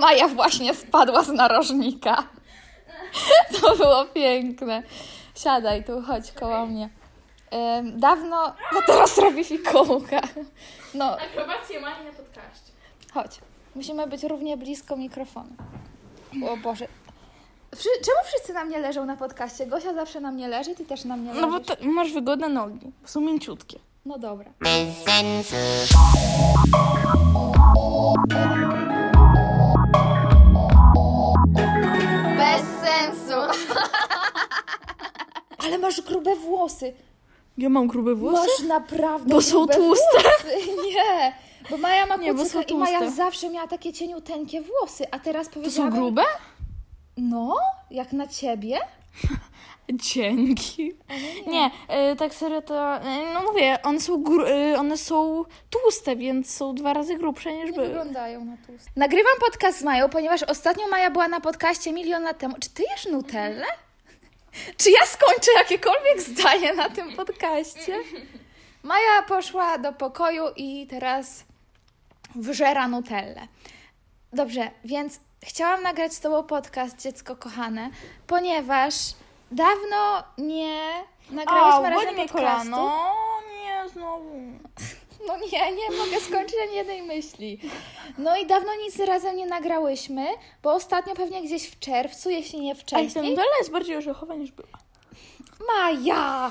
Maja właśnie spadła z narożnika. To było piękne. Siadaj tu, chodź koło mnie. Ym, dawno, no teraz robi fikołka. No, Akrobację Mani na podcaście. chodź. Musimy być równie blisko mikrofonu. O Boże. Wszy, czemu wszyscy na mnie leżą na podcaście? Gosia zawsze na mnie leży, ty też na mnie leżysz. No bo to, masz wygodne nogi, są mięciutkie. No dobra. Bez Ale masz grube włosy. Ja mam grube włosy? Masz naprawdę Bo są tłuste? Włosy. Nie, bo Maja ma Nie, bo są i Maja zawsze miała takie cieniuteńkie włosy, a teraz To powiedziała... są grube? No, jak na ciebie. Dzięki. Nie, e, tak serio to, e, no mówię, one są, e, one są tłuste, więc są dwa razy grubsze niż Nie były. wyglądają na tłuste. Nagrywam podcast z Mają, ponieważ ostatnio Maja była na podcaście milion lat temu. Czy ty jesz Nutellę? Czy ja skończę jakiekolwiek zdanie na tym podcaście? Maja poszła do pokoju i teraz wżera Nutellę. Dobrze, więc chciałam nagrać z Tobą podcast, dziecko kochane, ponieważ dawno nie nagrałyśmy boli razem podcastu. kolano. Nie, znowu. No nie, nie mogę skończyć ani jednej myśli. No i dawno nic razem nie nagrałyśmy, bo ostatnio pewnie gdzieś w czerwcu, jeśli nie A ten wcześniej. Nutella jest bardziej orzechowa niż była. Maja!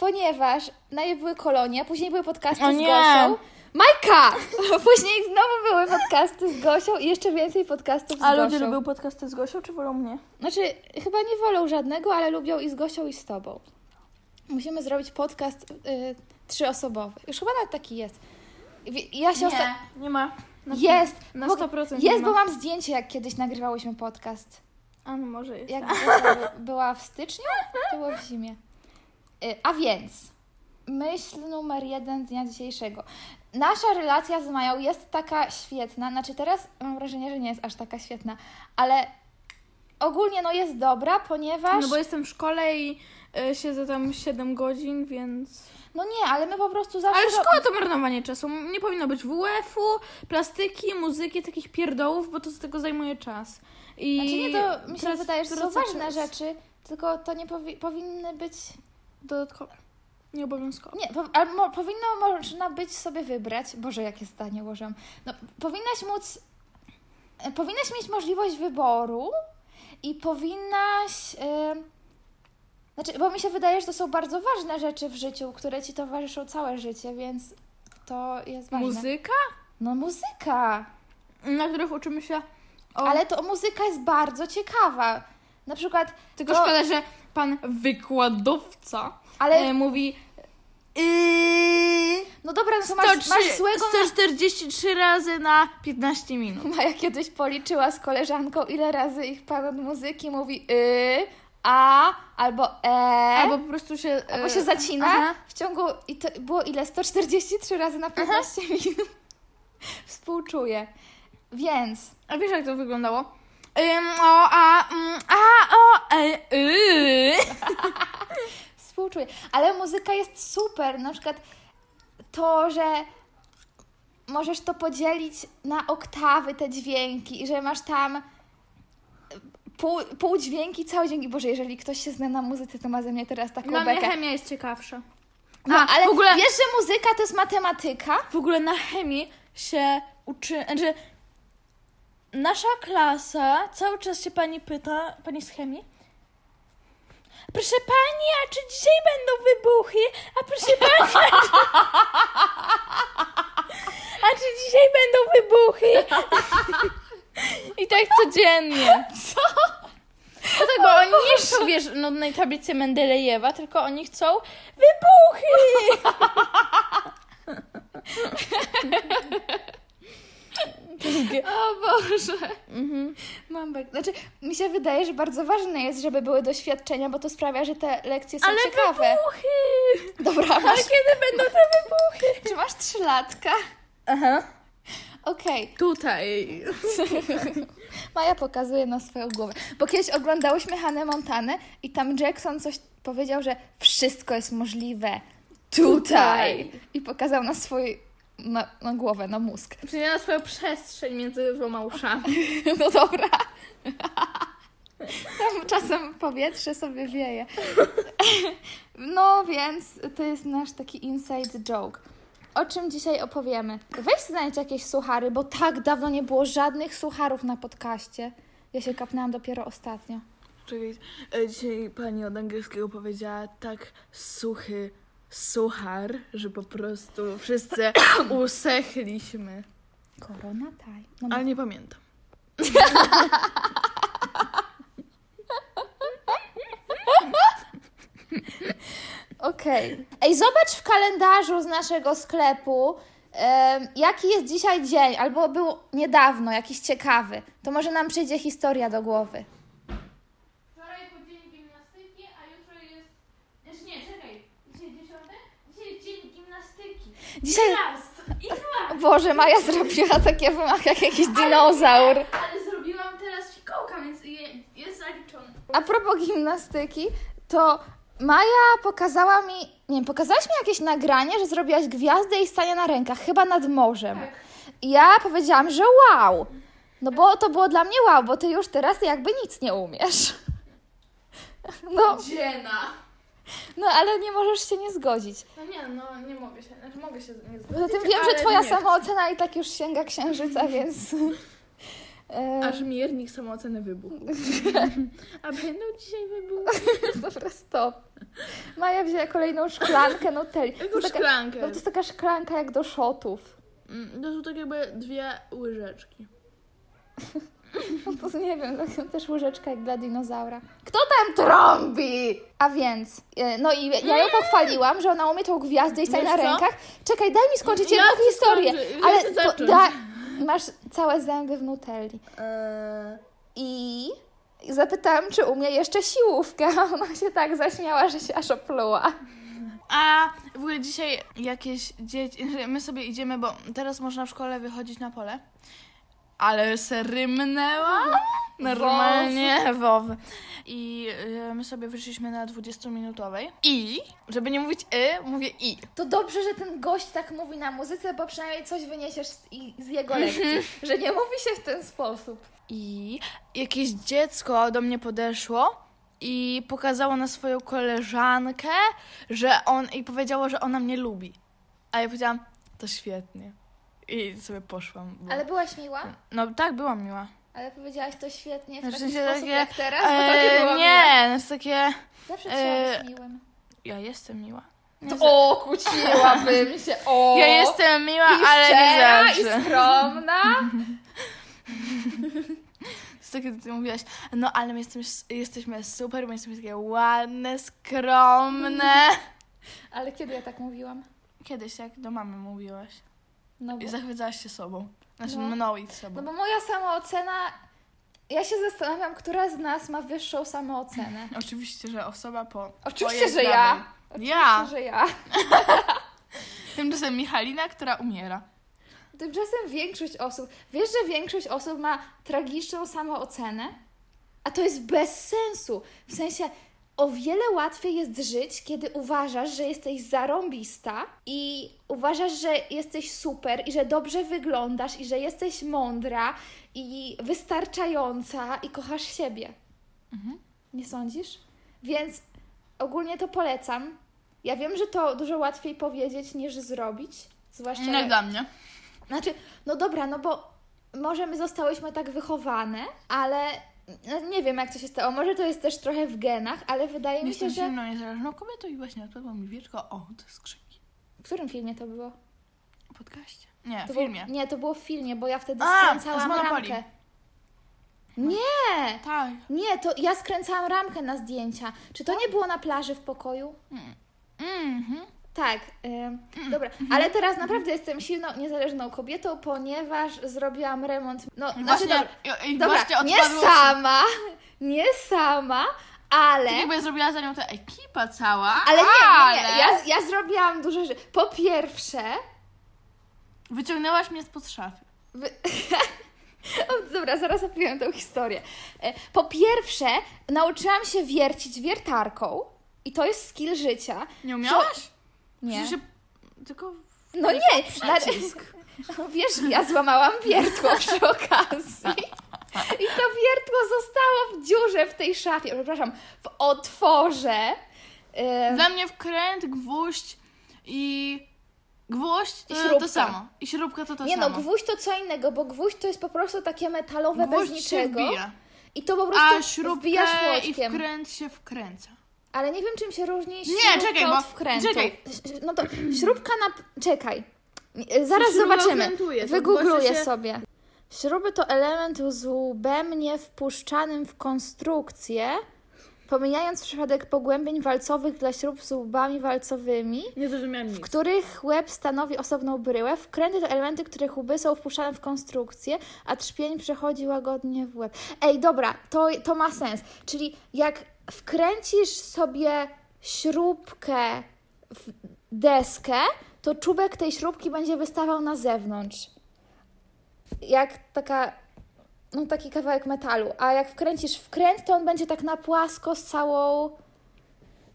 Ponieważ najpierw były kolonie, później były podcasty O z nie. Gosią. Majka! Później znowu były podcasty z Gosią i jeszcze więcej podcastów z A Gosią. ludzie lubią podcasty z Gosią, czy wolą mnie? Znaczy, chyba nie wolą żadnego, ale lubią i z Gosią, i z Tobą. Musimy zrobić podcast y, trzyosobowy. Już chyba nawet taki jest. Ja się osta- nie ma. Na Jest! Na bo- 100% nie Jest, bo mam zdjęcie, jak kiedyś nagrywałyśmy podcast. A no może jest. Jak by- była w styczniu, to było w zimie. Y, A więc, myśl numer jeden dnia dzisiejszego. Nasza relacja z Mają jest taka świetna, znaczy teraz mam wrażenie, że nie jest aż taka świetna, ale ogólnie no jest dobra, ponieważ... No bo jestem w szkole i siedzę tam 7 godzin, więc... No nie, ale my po prostu zawsze... Ale szkoła to marnowanie czasu. Nie powinno być WF-u, plastyki, muzyki, takich pierdołów, bo to z tego zajmuje czas. I Znaczy nie, to mi się wydaje, że to są ważne czas. rzeczy, tylko to nie powi- powinny być Dodatkowe. Nieobowiązkowe. Nie, po, powinno można być sobie wybrać. Boże, jakie zdanie ułożyłam. No, powinnaś móc. e, Powinnaś mieć możliwość wyboru i powinnaś. E, znaczy, bo mi się wydaje, że to są bardzo ważne rzeczy w życiu, które ci towarzyszą całe życie, więc to jest ważne. Muzyka, No, muzyka. na których uczymy się o... Ale to muzyka jest bardzo ciekawa. Na przykład. Tylko to, szkoda, że pan wykładowca Ale. e, mówi... Yy, No dobra, no to masz, 103, masz złego 143 razy na 15 minut. Maja kiedyś policzyła z koleżanką, ile razy ich pan od muzyki mówi y, a albo e, Albo po prostu się... albo e, się zacina aha. w ciągu, i to było ile? 143 razy na 15 minut. Współczuję. Więc, A wiesz jak to wyglądało? Ym, o, a, mm, a, o, e, y. współczuję. Ale muzyka jest super. Na przykład to, że możesz to podzielić na oktawy, te dźwięki, i że masz tam pół, pół dźwięki, całe dźwięki. Boże, jeżeli ktoś się zna na muzyce, to ma ze mnie teraz taką Dla mnie bekę. chemia jest ciekawsza. No, A, ale w ogóle, wiesz, że muzyka to jest matematyka? w ogóle na chemii się uczy, znaczy nasza klasa, cały czas się pani pyta, pani z chemii, proszę pani, a czy dzisiaj będą wybuchy? A proszę pani, a czy, a czy dzisiaj będą wybuchy? I tak codziennie. Co? No tak, bo oni nie chcą, wiesz, nudnej tablicy Mendelejewa, tylko oni chcą wybuchy! O Boże. Mhm. Mam bek. Znaczy, mi się wydaje, że bardzo ważne jest, żeby były doświadczenia, bo to sprawia, że te lekcje są Ale ciekawe. wybuchy! Dobra, Ale masz, kiedy będą te wybuchy? czy masz trzylatka? Aha. Okej. Tutaj. Maja pokazuje na swoją głowę. Bo kiedyś oglądałyśmy Hannę Montanę i tam Jackson coś powiedział, że wszystko jest możliwe tutaj. Tutaj. I pokazał na swój na, na głowę, na mózg. Czyli na swoją przestrzeń między dwoma uszami. No dobra. Tam czasem powietrze sobie wieje. No więc to jest nasz taki inside joke. O czym dzisiaj opowiemy? Weź znaleźć jakieś suchary, bo tak dawno nie było żadnych sucharów na podcaście. Ja się kapnęłam dopiero ostatnio. Czekaj, dzisiaj pani od angielskiego powiedziała tak suchy suchar, że po prostu wszyscy usechliśmy. Corona time. No, Ale nie pamiętam. Okej. Ej, zobacz w kalendarzu z naszego sklepu, em, jaki jest dzisiaj dzień, albo był niedawno, jakiś ciekawy. To może nam przyjdzie historia do głowy. Wczoraj był dzień gimnastyki, a jutro jest... Znaczy nie, czekaj. Dzisiaj dziesiąty? Dzisiaj jest dzień gimnastyki. Dzisiaj... Raz i dwa. Boże, Maja zrobiła takie wymach jak jakiś dinozaur. Ale zrobiłam teraz fikołka, więc je, jest zaliczone. A propos gimnastyki, to Maja pokazała mi, nie wiem, pokazałaś mi jakieś nagranie, że zrobiłaś gwiazdę i stanie na rękach, chyba nad morzem. Tak. I ja powiedziałam, że wow. No bo to było dla mnie wow, bo ty już teraz jakby nic nie umiesz. No, Dziena. no ale nie możesz się nie zgodzić. No nie, no nie mogę się, znaczy mogę się nie zgodzić. Poza tym wiem, że twoja nie samoocena i tak już sięga księżyca, więc... E, Aż miernik samooceny wybuchł. A będą dzisiaj wybuchy? Dobra, stop. Maja wzięła kolejną szklankę Nutelli. Jaką taka- szklankę? No to jest taka szklanka jak do shotów. Mm, To są tak jakby dwie łyżeczki. No to nie wiem, to też łyżeczka jak dla dinozaura. Kto tam trąbi? A więc, e, no i ja ją pochwaliłam, że ona umie tą gwiazdę i Wiesz na rękach. Czekaj, daj mi skończyć Ja jedną chcę historię. skończyć, ja ale zacząć. da, masz całe zęby w Nutelli. Eee, I zapytałam, czy umie jeszcze siłówkę, a ona się tak zaśmiała, że się aż opluła. A w ogóle dzisiaj jakieś dzieci, my sobie idziemy, bo teraz można w szkole wychodzić na pole. Ale se rymnęła. Normalnie wow. I y, my sobie wyszliśmy na 20-minutowej. I, żeby nie mówić y, mówię i. To dobrze, że ten gość tak mówi na muzyce, bo przynajmniej coś wyniesiesz z, z jego lekcji, że nie mówi się w ten sposób. I jakieś dziecko do mnie podeszło i pokazało na swoją koleżankę, że on i powiedziało, że ona mnie lubi. A ja powiedziałam, to świetnie. I sobie poszłam. Bo... Ale byłaś miła? No tak, byłam miła. Ale powiedziałaś to świetnie, w W taki sposób takie, jak teraz, bo to nie E, było miłe. nie, jest takie. Zawsze e, trzeba być miłym. Ja jestem miła. Nie To, za- o, kłóciłabym się, o! Ja jestem miła, i ale szczera, nie i zawsze. skromna. To takie, ty mówiłaś, no ale my jesteśmy, jesteśmy super, my jesteśmy takie ładne, skromne. Ale kiedy ja tak mówiłam? Kiedyś jak do mamy mówiłaś. No bo, I zachwycałaś się sobą. Znaczy No. mną i sobą. no bo moja samoocena... Ja się zastanawiam, która z nas ma wyższą samoocenę. Oczywiście, że osoba po Oczywiście, że ja. Oczywiście, Ja. że ja. Tymczasem Michalina, która umiera. Tymczasem większość osób, wiesz, że większość osób ma tragiczną samoocenę? A to jest bez sensu. W sensie o wiele łatwiej jest żyć, kiedy uważasz, że jesteś zarąbista i uważasz, że jesteś super i że dobrze wyglądasz i że jesteś mądra i wystarczająca i kochasz siebie. Mhm. Nie sądzisz? Więc ogólnie to polecam. Ja wiem, że to dużo łatwiej powiedzieć niż zrobić. Zwłaszcza Nie jak- dla mnie. znaczy, no dobra, no bo może my zostałyśmy tak wychowane, ale no nie wiem jak to się stało. Może to jest też trochę w genach, ale wydaje mi się, Jestem że... silną, niezależną kobietą i właśnie odpadło mi wieczko. O, to jest skrzynki. W którym filmie to było? W podcaście. Nie, To w filmie. Było... Nie, to było w filmie, bo ja wtedy A, skręcałam ramkę. Nie! Tak. Nie, to ja skręcałam ramkę na zdjęcia. Czy to nie było na plaży w pokoju? Mhm. Tak, dobra, ale teraz naprawdę jestem silną, niezależną kobietą, ponieważ zrobiłam remont. No, znaczy, Właśnie, dobra, i, i dobra właśnie nie sama, nie sama, ale. Tak jakby zrobiła za nią ta ekipa cała, Ale nie, nie, ale... nie. Ja, ja zrobiłam dużo rzeczy. Po pierwsze, Wyciągnęłaś mnie spod szafy. wy... O, Dobra, zaraz opowiem tą historię. E, Po pierwsze, nauczyłam się wiercić wiertarką i to jest skill życia. Nie umiałaś? Nie. Przecież się... Tylko No nie, Przycisk. wiesz, ja złamałam wiertło przy okazji. I to wiertło zostało w dziurze w tej szafie, przepraszam, w otworze. Ym, Dla mnie wkręt, gwóźdź i... Gwóźdź I to, śrubka. to samo. I śrubka to to nie no, samo. gwóźdź to co innego, bo gwóźdź to jest po prostu takie metalowe Gwóźdź bez się niczego. wbija. I to po prostu A śrubkę wbijasz i wkręt się wkręca. Ale nie wiem, czym się różni Nie, śrubka czekaj, od bo- wkrętu. czekaj. No to śrubka na... Czekaj. Zaraz śruba zobaczymy. to Wygoogluję właśnie się- sobie. Śruby to element z łbem nie wpuszczanym w konstrukcję, pomijając przypadek pogłębień walcowych dla śrub z łbami walcowymi, Nie zrozumiałam w nic. których łeb stanowi osobną bryłę. Wkręty to elementy, których łby są wpuszczane w konstrukcję, a trzpień przechodzi łagodnie w łeb. Ej, dobra, to, to ma sens. Czyli jak wkręcisz sobie śrubkę w deskę, to czubek tej śrubki będzie wystawał na zewnątrz. Jak taka, no taki kawałek metalu. A jak wkręcisz wkręt, to on będzie tak na płasko z całą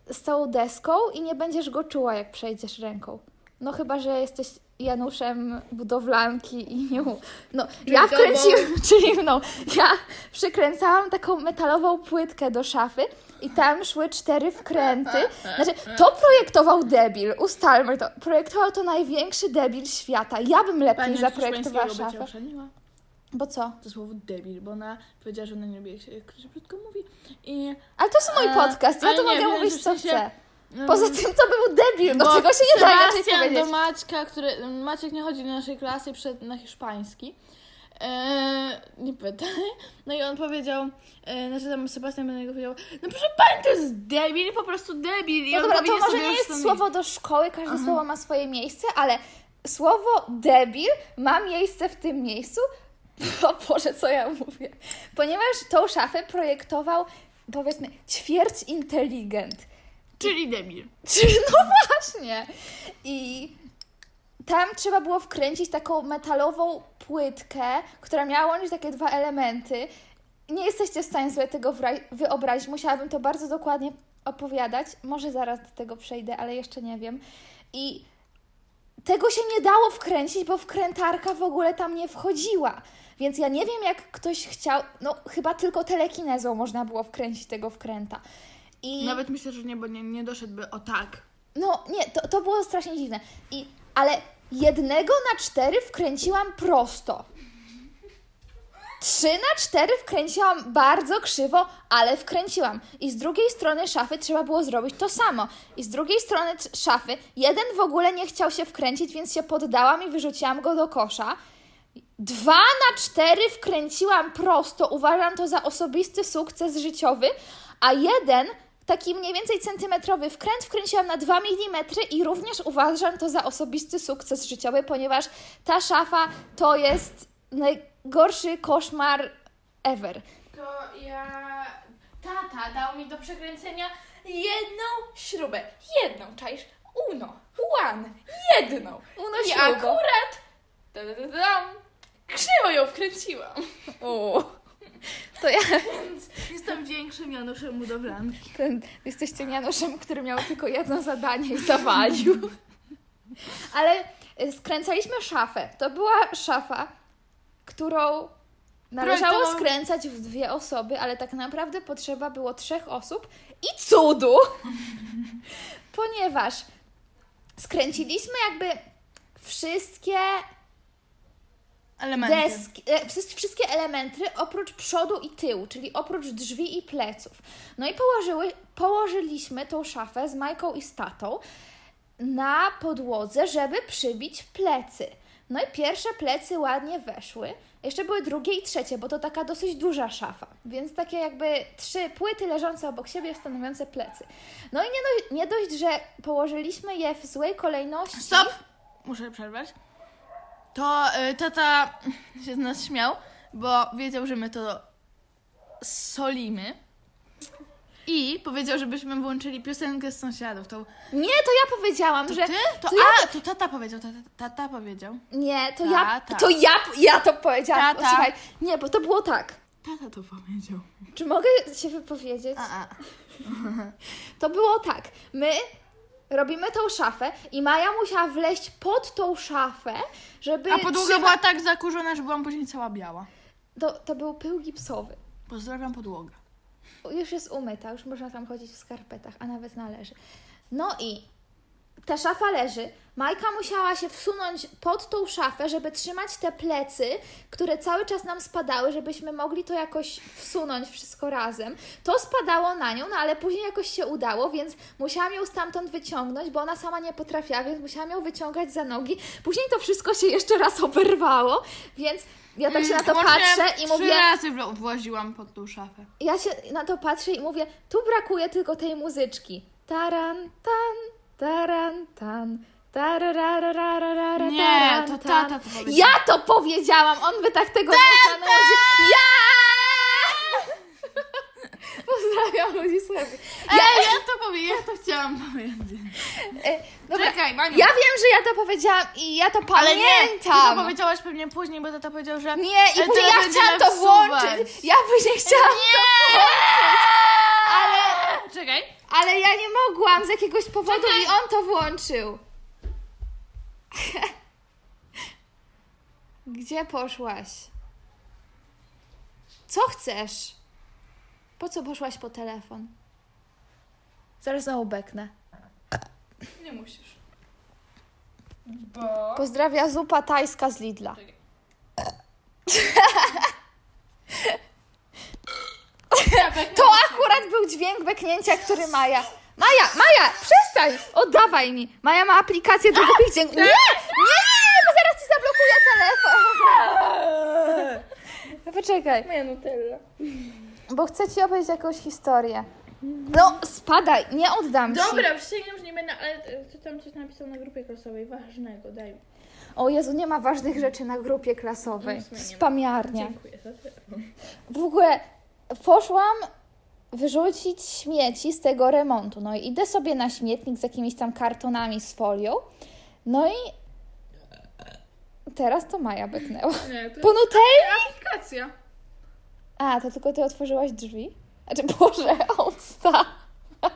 z całą deską i nie będziesz go czuła, jak przejdziesz ręką. No chyba, że jesteś Januszem budowlanki i nie... u- No, ja wkręciłam, czyli no, ja przykręcałam taką metalową płytkę do szafy i tam szły cztery wkręty. Znaczy, to projektował debil, ustalmy to. Projektował to największy debil świata. Ja bym lepiej Pani zaprojektowała szafę. Bo co? To słowo debil, bo ona powiedziała, że ona nie lubi, jak ktoś brzydko mówi. I... Ale to jest mój podcast, ja tu mogę mówić co chcę. Mm, Poza tym to był debil, bo tego się nie da inaczej powiedzieć. do Maćka, który... Maciek nie chodzi do naszej klasy i przyszedł na hiszpański. Eee, nie pytaj. No i on powiedział, e, znaczy tam Sebastian do niego powiedział, no proszę pani, to jest debil, po prostu debil. I No dobra, to może nie jest słowo do szkoły, każde słowo ma swoje miejsce, ale słowo debil ma miejsce w tym miejscu. O Boże, co ja mówię? Ponieważ tą szafę projektował, powiedzmy, ćwierć inteligent. Czyli debil. No właśnie. I tam trzeba było wkręcić taką metalową płytkę, która miała łączyć takie dwa elementy. Nie jesteście w stanie sobie tego wyobrazić. Musiałabym to bardzo dokładnie opowiadać. Może zaraz do tego przejdę, ale jeszcze nie wiem. I tego się nie dało wkręcić, bo wkrętarka w ogóle tam nie wchodziła. Więc ja nie wiem, jak ktoś chciał. No, chyba tylko telekinezą można było wkręcić tego wkręta. I... Nawet myślę, że nie, bo nie, nie doszedłby o tak. No nie, to, to było strasznie dziwne. I, ale jednego na cztery wkręciłam prosto. Trzy na cztery wkręciłam bardzo krzywo, ale wkręciłam. I z drugiej strony szafy trzeba było zrobić to samo. I z drugiej strony szafy jeden w ogóle nie chciał się wkręcić, więc się poddałam i wyrzuciłam go do kosza. Dwa na cztery wkręciłam prosto. Uważam to za osobisty sukces życiowy. A jeden, taki mniej więcej centymetrowy wkręt, wkręciłam na 2 mm i również uważam to za osobisty sukces życiowy, ponieważ ta szafa to jest najgorszy koszmar ever. To ja... Tata dał mi do przekręcenia jedną śrubę. Jedną, czaisz? Uno. One. Jedną. Uno I śrubo. akurat... Da, da, da, krzywo ją wkręciłam. U. To ja, Więc jestem większym Januszem budowlanki. ten, jesteście Januszem, który miał tylko jedno zadanie i zawalił. Ale y, skręcaliśmy szafę. To była szafa, którą należało skręcać w dwie osoby, ale tak naprawdę potrzeba było trzech osób i cudu, ponieważ skręciliśmy jakby wszystkie Elementy. deski, e, wszy- wszystkie elementy oprócz przodu i tyłu, czyli oprócz drzwi i pleców. No i położyły, położyliśmy tą szafę z Majką i z tatą na podłodze, żeby przybić plecy. No i pierwsze plecy ładnie weszły. Jeszcze były drugie i trzecie, bo to taka dosyć duża szafa, więc takie jakby trzy płyty leżące obok siebie, stanowiące plecy. No i nie, dość, nie dość, że położyliśmy je w złej kolejności. Stop! Muszę przerwać. To y, tata się z nas śmiał, bo wiedział, że my to solimy. I powiedział, żebyśmy włączyli piosenkę z sąsiadów. To, Nie, to ja powiedziałam, to że ty? To, to ja a, to tata powiedział, tata, tata powiedział. Nie, to Ta, ja, to ja, ja to powiedziałam. Ta, ta. Słuchaj, nie, bo to było tak. Tata to powiedział. Czy mogę się wypowiedzieć? A, a. To było tak. My robimy tą szafę i Maja musiała wleźć pod tą szafę, żeby A podłoga trzyma- była tak zakurzona, że byłam później cała biała. To, to był pył gipsowy. Pozdrawiam podłogę. Już jest umyta, już można tam chodzić w skarpetach, a nawet należy. No i ta szafa leży. Majka musiała się wsunąć pod tą szafę, żeby trzymać te plecy, które cały czas nam spadały, żebyśmy mogli to jakoś wsunąć wszystko razem. To spadało na nią, no ale później jakoś się udało, więc musiałam ją stamtąd wyciągnąć, bo ona sama nie potrafiła, więc musiałam ją wyciągać za nogi. Później to wszystko się jeszcze raz oberwało, więc ja tak się na to Mm, patrzę i trzy mówię... razy wla- właziłam pod tą szafę. Ja się na to patrzę i mówię, tu brakuje tylko tej muzyczki. Taran, tan, Nie, to tan. tata to powiedział. Ja to powiedziałam, on by tak tego nie. Ja! Pozdrawiam ludzi Chemii. Ej, ja to powiem, ja to chciałam powiedzieć. E, dobra, Czekaj, Baniu. ja wiem, że ja to powiedziałam i ja to Ale nie, ty to pamiętam. powiedziałaś pewnie później, bo tata powiedział, że... Nie, i później ja chciałam to włączyć. Ja później chciałam to Ale... Czekaj. Ale ja nie mogłam z jakiegoś powodu i on to włączył. Gdzie poszłaś? Co chcesz? Po co poszłaś po telefon? Zaraz znowu beknę. Nie musisz. Bo... Pozdrawia zupa tajska z Lidla. To akurat był dźwięk beknięcia, który Maja. Maja, Maja, przestań! Oddawaj mi. Maja ma aplikację do głupich dźwięków. Nie, nie, nie, bo zaraz ci zablokuję telefon. No poczekaj, Moja Nutella. Bo chcę ci opowiedzieć jakąś historię. No, spadaj, nie oddam ci. Dobra, przysięgam, że nie będę, ale ty tam coś napisał na grupie klasowej, ważnego, daj mi. O Jezu, nie ma ważnych rzeczy na grupie klasowej. No. Spamiarnia. Dziękuję za telefon. W ogóle poszłam wyrzucić śmieci z tego remontu. No i idę sobie na śmietnik z jakimiś tam kartonami z folią. No i teraz to Maja beknęła. Nie, to aplikacja. A, to tylko ty otworzyłaś drzwi? Znaczy, Boże, usta.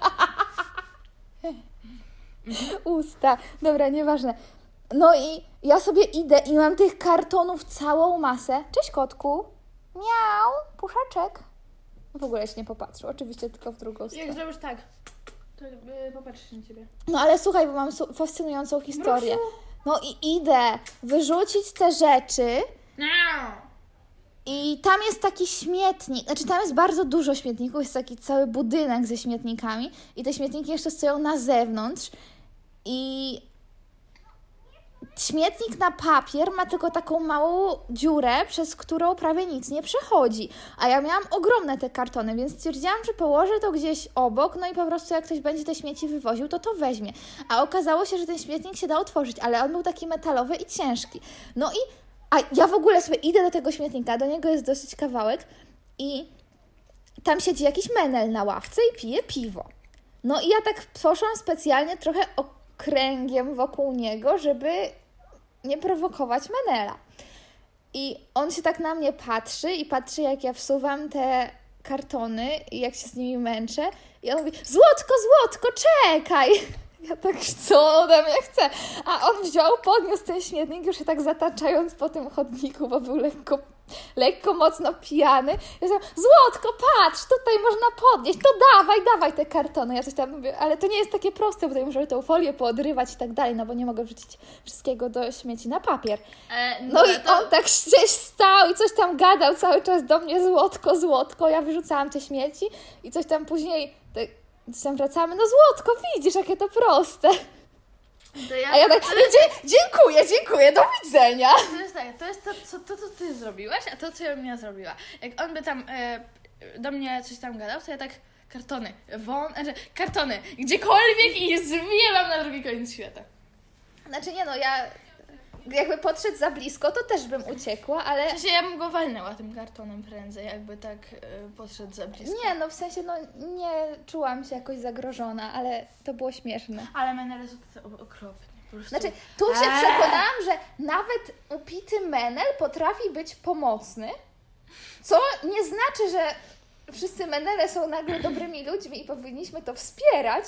usta. Dobra, nieważne. No i ja sobie idę i mam tych kartonów całą masę. Cześć kotku. Miau, puszaczek. W ogóle się nie popatrzył, oczywiście tylko w drugą Jak stronę. zrobisz tak, to yy, popatrz na ciebie. No ale słuchaj, bo mam su- fascynującą historię. Mrusiu. No i idę wyrzucić te rzeczy No. I tam jest taki śmietnik, znaczy tam jest bardzo dużo śmietników, jest taki cały budynek ze śmietnikami i te śmietniki jeszcze stoją na zewnątrz i śmietnik na papier ma tylko taką małą dziurę, przez którą prawie nic nie przechodzi. A ja miałam ogromne te kartony, więc stwierdziłam, że położę to gdzieś obok, no i po prostu jak ktoś będzie te śmieci wywoził, to to weźmie. A okazało się, że ten śmietnik się da otworzyć, ale on był taki metalowy i ciężki. No i a ja w ogóle sobie idę do tego śmietnika, do niego jest dosyć kawałek i tam siedzi jakiś menel na ławce i pije piwo. No i ja tak poszłam specjalnie trochę okręgiem wokół niego, żeby nie prowokować menela. I on się tak na mnie patrzy i patrzy, jak ja wsuwam te kartony i jak się z nimi męczę. I on mówi, Złotko, Złotko, czekaj! Ja tak, co ode mnie chce? A on wziął, podniósł ten śmietnik, już się tak zataczając po tym chodniku, bo był lekko, lekko mocno pijany. Ja powiedziałam, Złotko, patrz, tutaj można podnieść, to dawaj, dawaj te kartony. Ja coś tam mówię, ale to nie jest takie proste, bo tutaj muszę tą folię poodrywać i tak dalej, no bo nie mogę wrzucić wszystkiego do śmieci na papier. E, No i on tak gdzieś stał i coś tam gadał cały czas do mnie, złotko, złotko. Ja wyrzucałam te śmieci i coś tam później, tak, coś tam wracamy, no złotko, widzisz, jakie to proste. To ja, A ja tak, dziękuję, dziękuję, do widzenia. To jest tak, to jest to, co, to, co ty zrobiłaś, a to, co ja bym ja zrobiła. Jak on by tam e, do mnie coś tam gadał, to ja tak kartony, won, znaczy kartony, gdziekolwiek i zwijam na drugi koniec świata. Znaczy nie no, ja jakby podszedł za blisko, to też bym uciekła, ale... W sensie ja bym go walnęła tym kartonem prędzej, jakby tak e, podszedł za blisko. Nie, no w sensie, no nie czułam się jakoś zagrożona, ale to było śmieszne. Ale menele są tacy o- okropnie. Po prostu. Znaczy, tu się Eee. przekonałam, że nawet upity menel potrafi być pomocny, co nie znaczy, że wszyscy menele są nagle dobrymi ludźmi i powinniśmy to wspierać,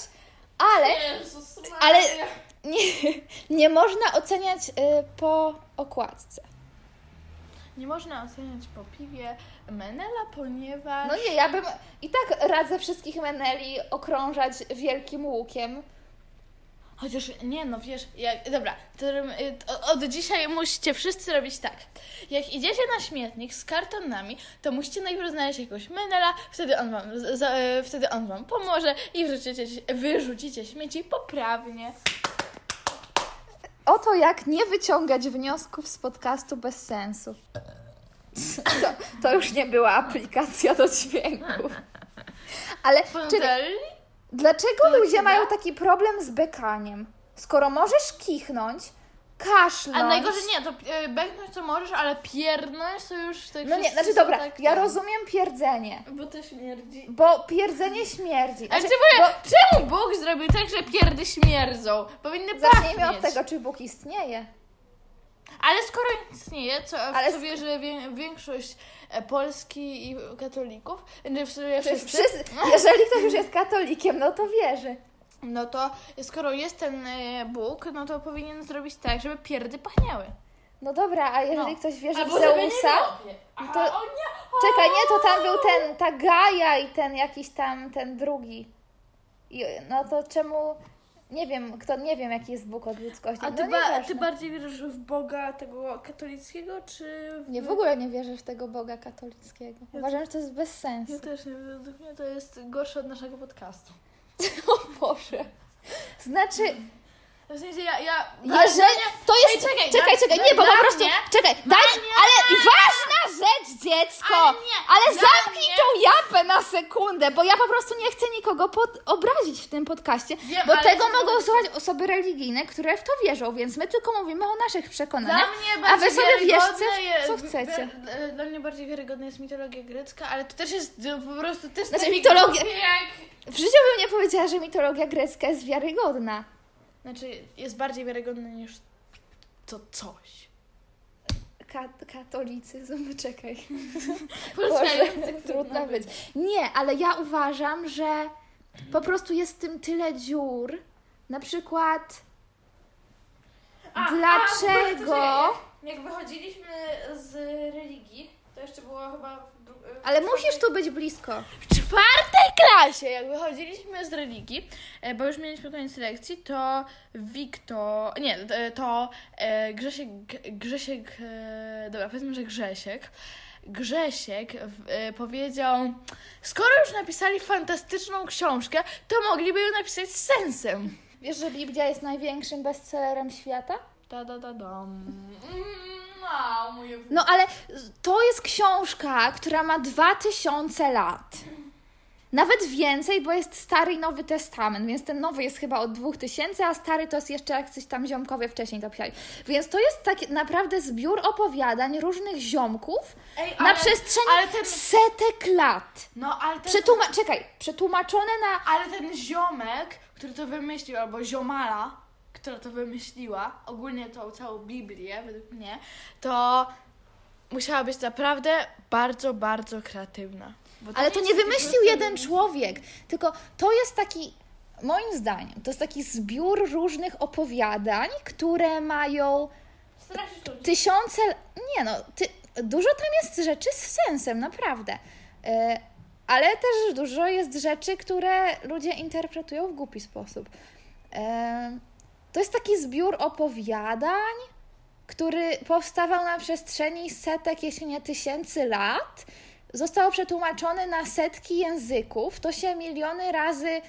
Ale Jezus, Ale- nie, nie można oceniać y, po okładce. Nie można oceniać po piwie Menela, ponieważ... No nie, ja bym i tak radzę wszystkich meneli okrążać wielkim łukiem. Chociaż nie, no wiesz, jak, dobra, to, y, to od dzisiaj musicie wszyscy robić tak. Jak idziecie na śmietnik z kartonami, to musicie najpierw znaleźć jakiegoś menela, wtedy on wam, za, y, wtedy on wam pomoże i wyrzucicie, wyrzucicie śmieci poprawnie. Oto jak nie wyciągać wniosków z podcastu bez sensu. To, to już nie była aplikacja do dźwięków. Ale czyli? Dlaczego To ludzie mają taki problem z bekaniem? Skoro możesz kichnąć, kaszlnąć... A najgorzej nie, to y, bechnąć to możesz, ale pierdnąć to już tak No nie, znaczy dobra, tak, ja tak. rozumiem pierdzenie, Bo to śmierdzi. bo pierdzenie śmierdzi. Ale Znaczy, w ogóle, czemu Bóg zrobił tak, że pierdy śmierdzą? Powinny Zacznijmy pachnieć. od tego, czy Bóg istnieje. Ale skoro istnieje, co, Ale w sk- co wierzy wie, większość e, Polski i katolików, nie w sumie Czy wszyscy, wszyscy, jeżeli ktoś już jest katolikiem, no to wierzy. no to skoro jest ten e, Bóg, no to powinien zrobić tak, żeby pierdy pachniały. No dobra, a jeżeli No. ktoś wierzy w Albo nie Zeusa, no A, to- o nie! Czekaj, nie, to tam był ten, ta Gaja i ten jakiś tam, ten drugi. I, no to czemu, nie wiem, kto, nie wiem jaki jest Bóg od ludzkości. A no ty, nie, ba- ty bardziej wierzysz w Boga tego katolickiego, czy w... nie, w ogóle nie wierzę w tego Boga katolickiego. Ja Uważam, że to jest bez sensu. Ja też nie, według mnie to jest gorsze od naszego podcastu. O Boże. Znaczy, W sensie ja... ja jeżeli, to jest, Ej, czekaj, czekaj, dla- czekaj, nie, bo po prostu, mnie- czekaj, daj, ale ważna rzecz, dziecko, Ale nie, ale zamknij mnie- tą japę na sekundę, bo ja po prostu nie chcę nikogo pod, obrazić w tym podcaście, Wiem, bo tego to- mogą słuchać osoby religijne, które w to wierzą, więc my tylko mówimy o naszych przekonaniach, mnie a wy sobie wierzcie, co chcecie. Dla mnie bardziej wiarygodna jest mitologia grecka, ale to też jest po prostu też Znaczy, mitologia- Jak... W życiu bym nie powiedziała, że mitologia grecka jest wiarygodna. Znaczy, jest bardziej wiarygodna niż to coś. Ka- katolicyzm, czekaj. Boże, trudno być. Nie, ale ja uważam, że po prostu jest w tym tyle dziur. Na przykład, A, dlaczego... A, jak wychodziliśmy z religii, to jeszcze było chyba... W, dru- w Ale musisz tu być blisko. W czwartej klasie, jak wychodziliśmy z religii, e, bo już mieliśmy koniec lekcji, to Wiktor, nie, e, to e, Grzesiek, Grzesiek, dobra, powiedzmy, że Grzesiek, Grzesiek powiedział, skoro już napisali fantastyczną książkę, to mogliby ją napisać z sensem. Wiesz, że Biblia jest największym bestsellerem świata? Da, da, da, dam. Mm, moje... No ale to jest książka, która ma 2000 lat. Nawet więcej, bo jest Stary i Nowy Testament, więc ten nowy jest chyba od 2000, a stary to jest jeszcze jak coś tam ziomkowie wcześniej to pisali. Więc to jest taki naprawdę zbiór opowiadań różnych ziomków Ej, na przestrzeni ale ten, setek lat. no, ale ten, Przetłuma- czekaj, przetłumaczone na Ale ten ziomek, który to wymyślił, albo ziomala, która to wymyśliła, ogólnie tą całą Biblię, według mnie, to musiała być naprawdę bardzo, bardzo kreatywna. Bo Ale to nie wymyślił jeden człowiek, tylko to jest taki, moim zdaniem, to jest taki zbiór różnych opowiadań, które mają tysiące. Nie no, ty, dużo tam jest rzeczy z sensem, naprawdę. E, ale też dużo jest rzeczy, które ludzie interpretują w głupi sposób. E, to jest taki zbiór opowiadań, który powstawał na przestrzeni setek, jeśli nie tysięcy lat. Został przetłumaczony na setki języków. To się miliony razy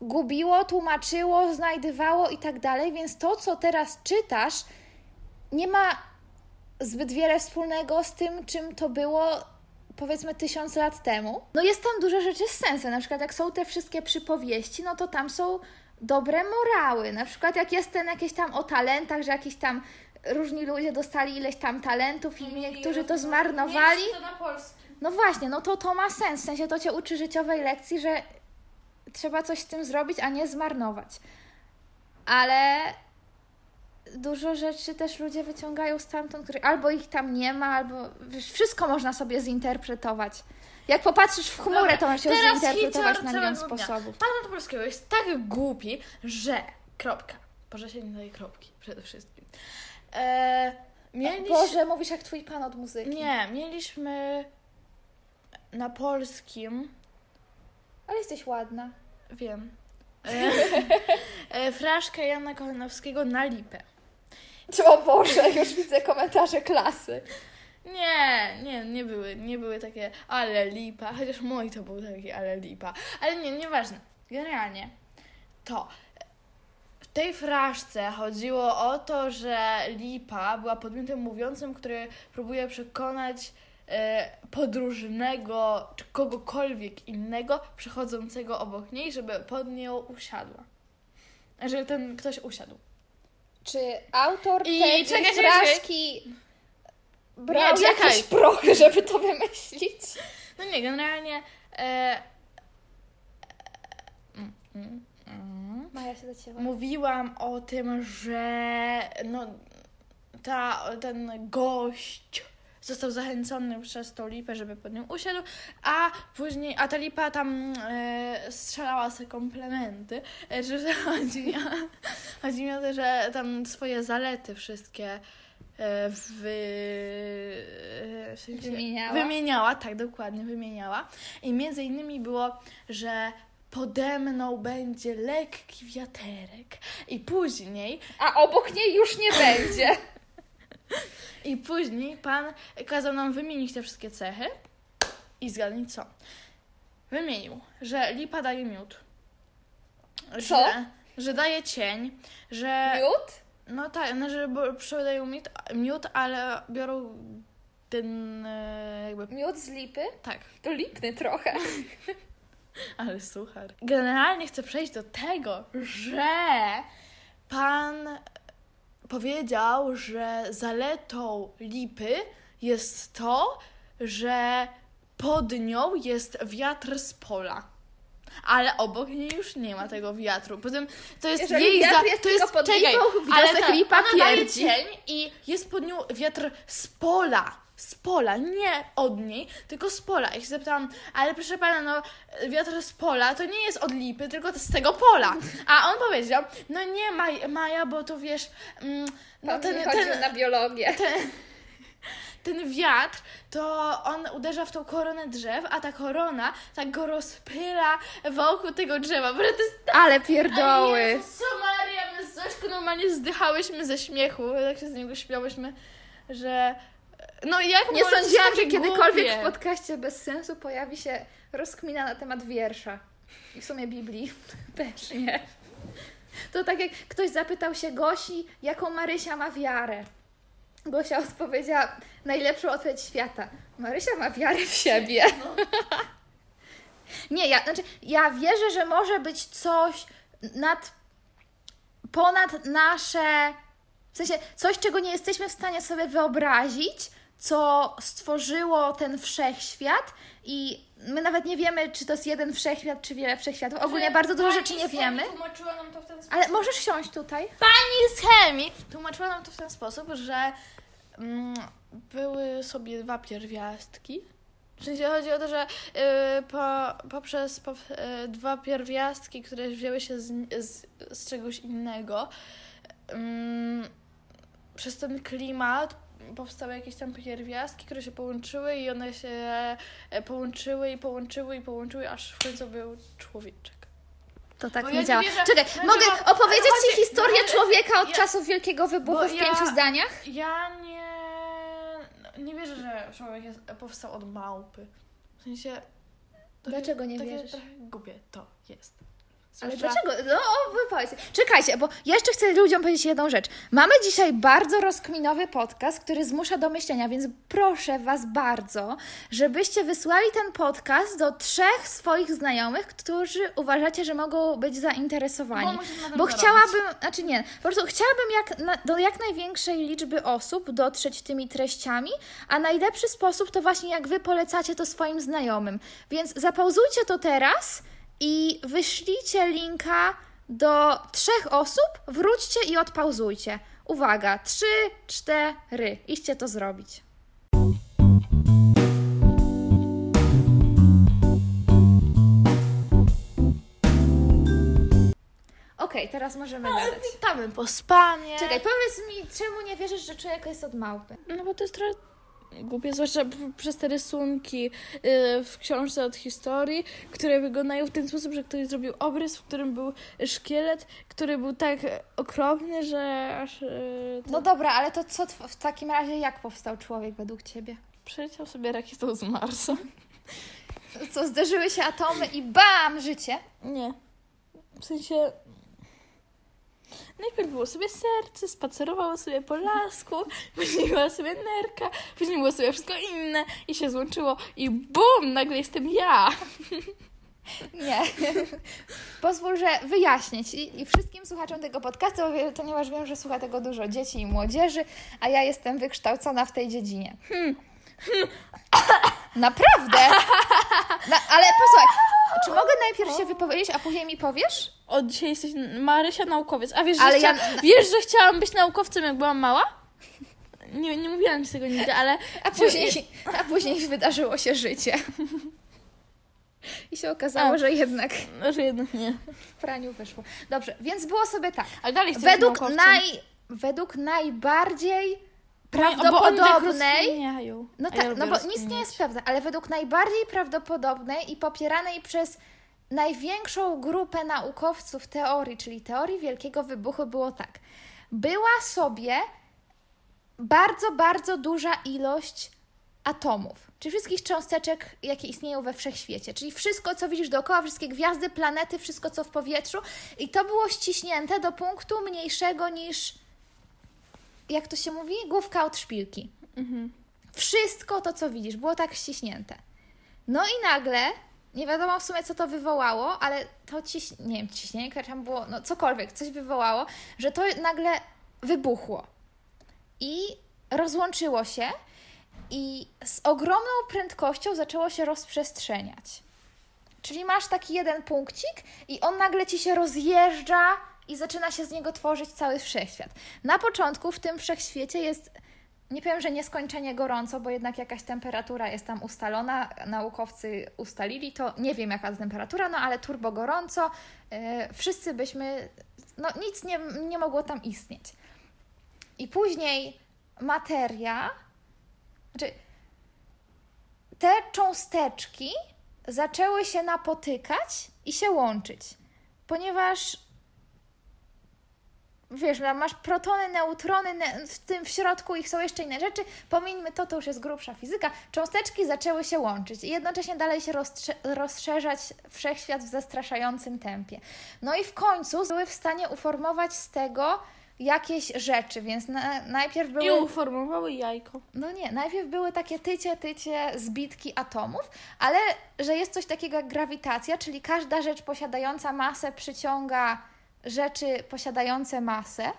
gubiło, tłumaczyło, znajdywało i tak dalej, więc to, co teraz czytasz, nie ma zbyt wiele wspólnego z tym, czym to było powiedzmy tysiące lat temu. No jest tam dużo rzeczy z sensem, na przykład jak są te wszystkie przypowieści, no to tam są dobre morały, na przykład jak jest ten jakieś tam o talentach, że jakieś tam różni ludzie dostali ileś tam talentów i niektórzy to zmarnowali. To na. No właśnie, no to to ma sens, w sensie to Cię uczy życiowej lekcji, że trzeba coś z tym zrobić, a nie zmarnować. Ale dużo rzeczy też ludzie wyciągają stamtąd, które albo ich tam nie ma, albo wiesz, wszystko można sobie zinterpretować. Jak popatrzysz w chmurę, Dobra, to ją teraz zinterpretować na milion sposobów. Pan od polskiego jest tak głupi, że... Kropka. Boże się nie daje kropki przede wszystkim. E, mieliśmy... Boże, mówisz jak twój pan od muzyki. Nie, mieliśmy na polskim... Ale jesteś ładna. Wiem. E, e, fraszkę Jana Kochanowskiego na lipę. O Boże, już widzę komentarze klasy. Nie, nie, nie były, nie były takie ale lipa, chociaż mój to był taki ale lipa. Ale nie, nieważne. Generalnie to w tej fraszce chodziło o to, że lipa była podmiotem mówiącym, który próbuje przekonać e, podróżnego czy kogokolwiek innego przechodzącego obok niej, żeby pod nią usiadła. Żeby ten ktoś usiadł. Czy autor I tej czekaj, czekaj, czekaj. Brał Nie, czekaj. jakieś prochy, żeby to wymyślić? No nie, generalnie. E, mm, mm, mm. Maja się zacięła. Mówiłam o tym, że no, ta, ten gość został zachęcony przez tą lipę, żeby pod nią usiadł, a później, a ta lipa tam e, strzelała sobie komplementy. E, że chodzi, mi o, chodzi mi o to, że tam swoje zalety wszystkie e, e, w sensie, Wymieniała? Wymieniała, tak, dokładnie, wymieniała. I między innymi było, że pode mną będzie lekki wiaterek. I później, A obok niej już nie będzie. i później pan kazał nam wymienić te wszystkie cechy. I zgadnij co? Wymienił, że lipa daje miód. Co? Że, że daje cień, że... Miód? No tak, no, że bo- sprzedają miód, miód, ale biorą ten e, jakby... Miód z lipy? Tak. To lipny trochę. Ale suchar. Generalnie chcę przejść do tego, że pan powiedział, że zaletą lipy jest to, że pod nią jest wiatr z pola. Ale obok niej już nie ma tego wiatru. Potem to jest Jeżeli jej wiatr za... jest to jest pod czekaj, lipą, ale ta, lipa ona daje cień i jest pod nią wiatr z pola. Z pola, nie od niej, tylko z pola. I się zapytałam, ale proszę pana, no wiatr z pola to nie jest od lipy, tylko z tego pola. A on powiedział, no nie Maj, Maja, bo to wiesz, mm, no ten, chodził ten, na biologię. ten wiatr, to on uderza w tą koronę drzew, a ta korona tak go rozpyla wokół tego drzewa. Bo to jest Ale pierdoły. Jezus Maria, my z Zośką normalnie zdychałyśmy ze śmiechu, tak się z niego śmiałyśmy, że no jak Nie sądziłam, że kiedykolwiek głupie? w podcaście bez sensu pojawi się rozkmina na temat wiersza. I w sumie Biblii też nie. To tak jak ktoś zapytał się Gosi, jaką Marysia ma wiarę. Gosia odpowiedziała najlepszą odpowiedź świata. Marysia ma wiarę w siebie. Nie, ja, znaczy, ja wierzę, że może być coś nad, ponad nasze, w sensie coś, czego nie jesteśmy w stanie sobie wyobrazić, co stworzyło ten wszechświat i my nawet nie wiemy, czy to jest jeden wszechświat, czy wiele wszechświatów. Ogólnie bardzo dużo rzeczy nie wiemy. Tłumaczyła nam to w ten sposób. Ale możesz siąść tutaj? Pani z chemii tłumaczyła nam to w ten sposób, że były sobie dwa pierwiastki. W sensie chodzi o to, że y, po, poprzez po, y, dwa pierwiastki, które wzięły się z, z, z czegoś innego, ym, przez ten klimat powstały jakieś tam pierwiastki, które się połączyły i one się e, połączyły i połączyły i połączyły, aż w końcu był człowieczek. To tak Bo nie ja działa. wierzę- Czekaj, znaczy, mogę opowiedzieć Ci historię no, człowieka od ja- czasów Wielkiego Wybuchu w ja- pięciu zdaniach? Ja nie. Nie wierzę, że człowiek jest, powstał od małpy. W sensie. Dlaczego nie takie wierzysz? Trochę głupie to jest. Ale dlaczego? No, wypowiedz. Czekajcie, bo ja jeszcze chcę ludziom powiedzieć jedną rzecz. Mamy dzisiaj bardzo rozkminowy podcast, który zmusza do myślenia, więc proszę Was bardzo, żebyście wysłali ten podcast do trzech swoich znajomych, którzy uważacie, że mogą być zainteresowani. Bo Bo chciałabym, znaczy nie, po prostu chciałabym jak, na, do jak największej liczby osób dotrzeć tymi treściami, a najlepszy sposób to właśnie jak Wy polecacie to swoim znajomym. Więc zapauzujcie to teraz i wyślijcie linka do trzech osób, wróćcie i odpauzujcie. Uwaga, trzy, cztery. Iście to zrobić. Okej, teraz możemy gadać. Witamy po spamie. Czekaj, powiedz mi, czemu nie wierzysz, że człowiek jest od małpy? No bo to jest trochę głupie, zwłaszcza przez te rysunki yy, w książce od historii, które wyglądają w ten sposób, że ktoś zrobił obrys, w którym był szkielet, który był tak okropny, że aż yy, to No dobra, ale to co w takim razie, jak powstał człowiek według ciebie? przeleciał sobie rakietą z Marsa. Co, zderzyły się atomy i bam, życie? Nie. W sensie... Najpierw było sobie serce, spacerowało sobie po lasku, później była sobie nerka, później było sobie wszystko inne i się złączyło i bum, nagle jestem ja. Nie. Pozwól, że wyjaśnić I, i wszystkim słuchaczom tego podcastu, ponieważ wiem, że słucha tego dużo dzieci i młodzieży, a ja jestem wykształcona w tej dziedzinie. Hmm. Naprawdę? Na, ale posłuchaj, czy mogę najpierw się wypowiedzieć, a później mi powiesz? Od dzisiaj jesteś Marysia naukowiec. A wiesz, że, Ale chcia... ja- wiesz, że chciałam być naukowcem, jak byłam mała? Nie, nie mówiłam ci tego nigdy, ale... A później, a później wydarzyło się życie. I się okazało, A. że jednak No, że jednak nie. w praniu wyszło. Dobrze, więc było sobie tak. Ale dalej Według, naj, według najbardziej oni tak prawdopodobnej. No ja tak, lubię no bo nic nie jest sprawdzone, ale według najbardziej prawdopodobnej i popieranej przez największą grupę naukowców teorii, czyli teorii Wielkiego Wybuchu, było tak. Była sobie bardzo, bardzo duża ilość atomów, czyli wszystkich cząsteczek, jakie istnieją we wszechświecie, czyli wszystko, co widzisz dookoła, wszystkie gwiazdy, planety, wszystko, co w powietrzu, i to było ściśnięte do punktu mniejszego niż, jak to się mówi, główka od szpilki. Mhm. Wszystko to, co widzisz, było tak ściśnięte. No i nagle, nie wiadomo w sumie, co to wywołało, ale to ciś... nie wiem, ciśnienie, które tam było, no cokolwiek, coś wywołało, że to nagle wybuchło. I rozłączyło się i z ogromną prędkością zaczęło się rozprzestrzeniać. Czyli masz taki jeden punkcik i on nagle ci się rozjeżdża i zaczyna się z niego tworzyć cały wszechświat. Na początku w tym wszechświecie jest, nie powiem, że nieskończenie gorąco, bo jednak jakaś temperatura jest tam ustalona, naukowcy ustalili to, nie wiem jaka temperatura, no ale turbo gorąco, yy, wszyscy byśmy, no nic nie, nie mogło tam istnieć. I później materia, znaczy te cząsteczki zaczęły się napotykać i się łączyć, ponieważ wiesz, masz protony, neutrony, ne- w tym w środku ich są jeszcze inne rzeczy, pomińmy to, to już jest grubsza fizyka, cząsteczki zaczęły się łączyć i jednocześnie dalej się rozszerzać wszechświat w zastraszającym tempie. No i w końcu były w stanie uformować z tego jakieś rzeczy, więc na, najpierw I były... uformowały jajko. No nie, najpierw były takie tycie, tycie zbitki atomów, ale że jest coś takiego jak grawitacja, czyli każda rzecz posiadająca masę przyciąga rzeczy posiadające masę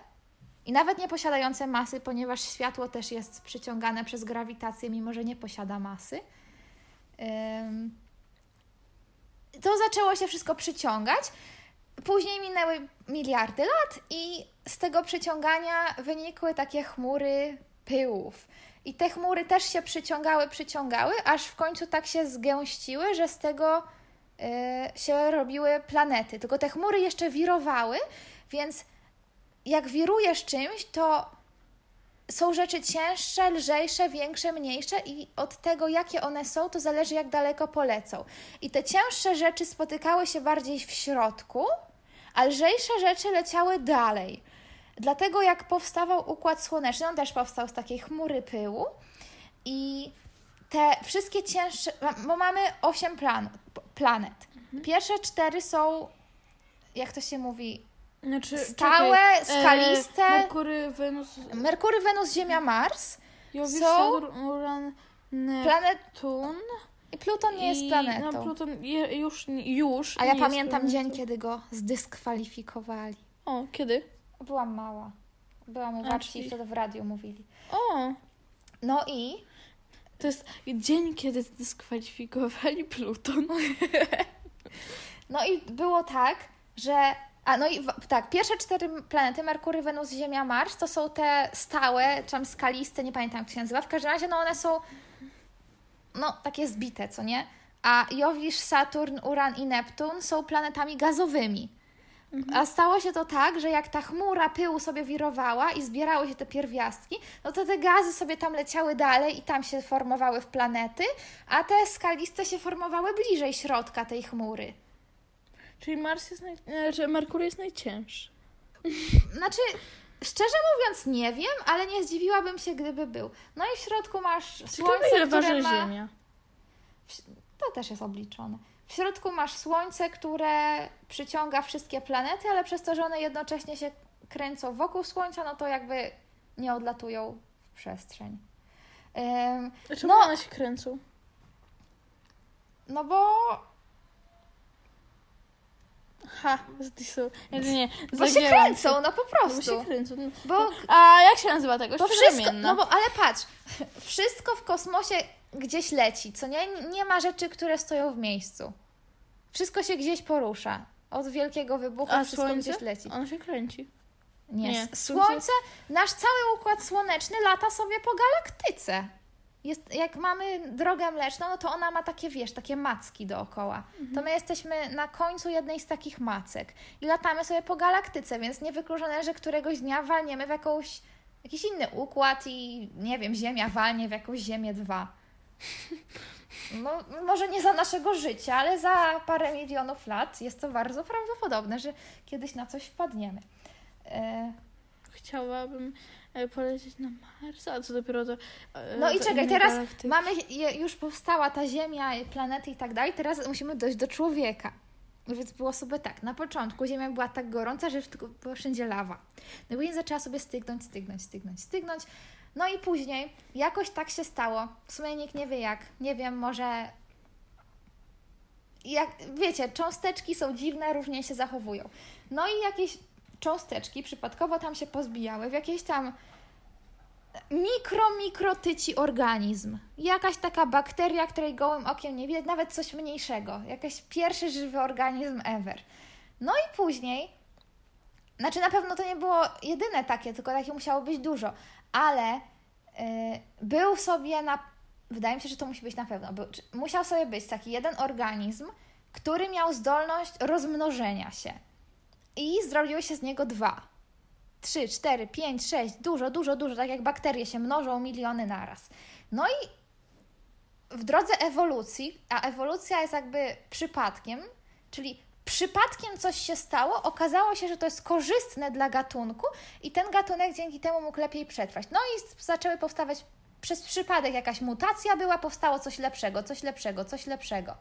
i nawet nie posiadające masy, ponieważ światło też jest przyciągane przez grawitację, mimo że nie posiada masy. To zaczęło się wszystko przyciągać. Później minęły miliardy lat i z tego przyciągania wynikły takie chmury pyłów. I te chmury też się przyciągały, przyciągały, aż w końcu tak się zgęściły, że z tego się robiły planety. Tylko te chmury jeszcze wirowały, więc jak wirujesz czymś, to są rzeczy cięższe, lżejsze, większe, mniejsze i od tego, jakie one są, to zależy, jak daleko polecą. I te cięższe rzeczy spotykały się bardziej w środku, a lżejsze rzeczy leciały dalej. Dlatego jak powstawał Układ Słoneczny, on też powstał z takiej chmury pyłu i te wszystkie cięższe, bo mamy osiem plan, planet. Pierwsze cztery są, jak to się mówi, Znaczy, Stałe, czekaj, skaliste. E, Merkury, Wenus, Merkury, Wenus, Ziemia, Mars, Jowisz, są- Uran, Neptun. i Pluton nie jest planetą. No, Pluton je, już, już A ja pamiętam dzień, kiedy go zdyskwalifikowali. O, kiedy? Byłam mała. Byłam u babci i wtedy w radiu mówili. O, No i to jest dzień, kiedy zdyskwalifikowali Pluton. No i było tak, że A no i tak, pierwsze cztery planety, Merkury, Wenus, Ziemia, Mars, to są te stałe, czy tam skaliste, nie pamiętam jak się nazywa. W każdym razie no one są no takie zbite, co nie? A Jowisz, Saturn, Uran i Neptun są planetami gazowymi. A stało się to tak, że jak ta chmura pyłu sobie wirowała i zbierały się te pierwiastki, no to te gazy sobie tam leciały dalej i tam się formowały w planety, a te skaliste się formowały bliżej środka tej chmury. Czyli Mars jest naj... e, że Merkury jest najcięższy. Znaczy, szczerze mówiąc, nie wiem, ale nie zdziwiłabym się, gdyby był. No i w środku masz Ciekawe, słońce, ile które waży ma... Ziemia. To też jest obliczone. W środku masz słońce, które przyciąga wszystkie planety, ale przez to, że one jednocześnie się kręcą wokół słońca, no to jakby nie odlatują w przestrzeń. Ym, Dlaczego No. one się kręcą? no bo, Ha, z są... Nie, nie, bo się kręcą, no po Bo prostu. się kręcą. No. Bo, A jak się nazywa tego? bo wszystko, no bo ale patrz, wszystko w kosmosie gdzieś leci, co nie? Nie ma rzeczy, które stoją w miejscu. Wszystko się gdzieś porusza. Od wielkiego wybuchu A wszystko słońce? gdzieś leci. Ono się kręci. Nie. Nie, Słońce, nasz cały układ słoneczny lata sobie po galaktyce. Jest, jak mamy drogę mleczną, no to ona ma takie, wiesz, takie macki dookoła. To my jesteśmy na końcu jednej z takich macek i latamy sobie po galaktyce, więc niewykluczone, że któregoś dnia walniemy w jakąś, jakiś inny układ i nie wiem, Ziemia walnie w jakąś Ziemię 2. No, może nie za naszego życia, ale za parę milionów lat jest to bardzo prawdopodobne, że kiedyś na coś wpadniemy. E, Chciałabym e, polecieć na Mars, a co dopiero do. e, No i czekaj, teraz galaktyki. mamy, już powstała ta Ziemia, planety i tak dalej, teraz musimy dojść do człowieka. Więc było sobie tak, na początku Ziemia była tak gorąca, że była wszędzie lawa. No i zaczęła sobie stygnąć, stygnąć, stygnąć, stygnąć. No i później jakoś tak się stało, w sumie nikt nie wie jak, nie wiem, może... Jak, wiecie, cząsteczki są dziwne, różnie się zachowują. No i jakieś cząsteczki przypadkowo tam się pozbijały w jakieś tam mikro, mikrotyci organizm. Jakaś taka bakteria, której gołym okiem nie widać, nawet coś mniejszego. Jakiś pierwszy żywy organizm ever. No i później, znaczy na pewno to nie było jedyne takie, tylko takie musiało być dużo, ale y, był sobie na, wydaje mi się, że to musi być na pewno, był, musiał sobie być taki jeden organizm, który miał zdolność rozmnożenia się. I zrobiły się z niego dwa. 3, 4, 5, 6, dużo, dużo, dużo, tak jak bakterie się mnożą miliony naraz. No i w drodze ewolucji, a ewolucja jest jakby przypadkiem, czyli przypadkiem coś się stało, okazało się, że to jest korzystne dla gatunku i ten gatunek dzięki temu mógł lepiej przetrwać. No i zaczęły powstawać przez przypadek jakaś mutacja była, powstało coś lepszego, coś lepszego, coś lepszego.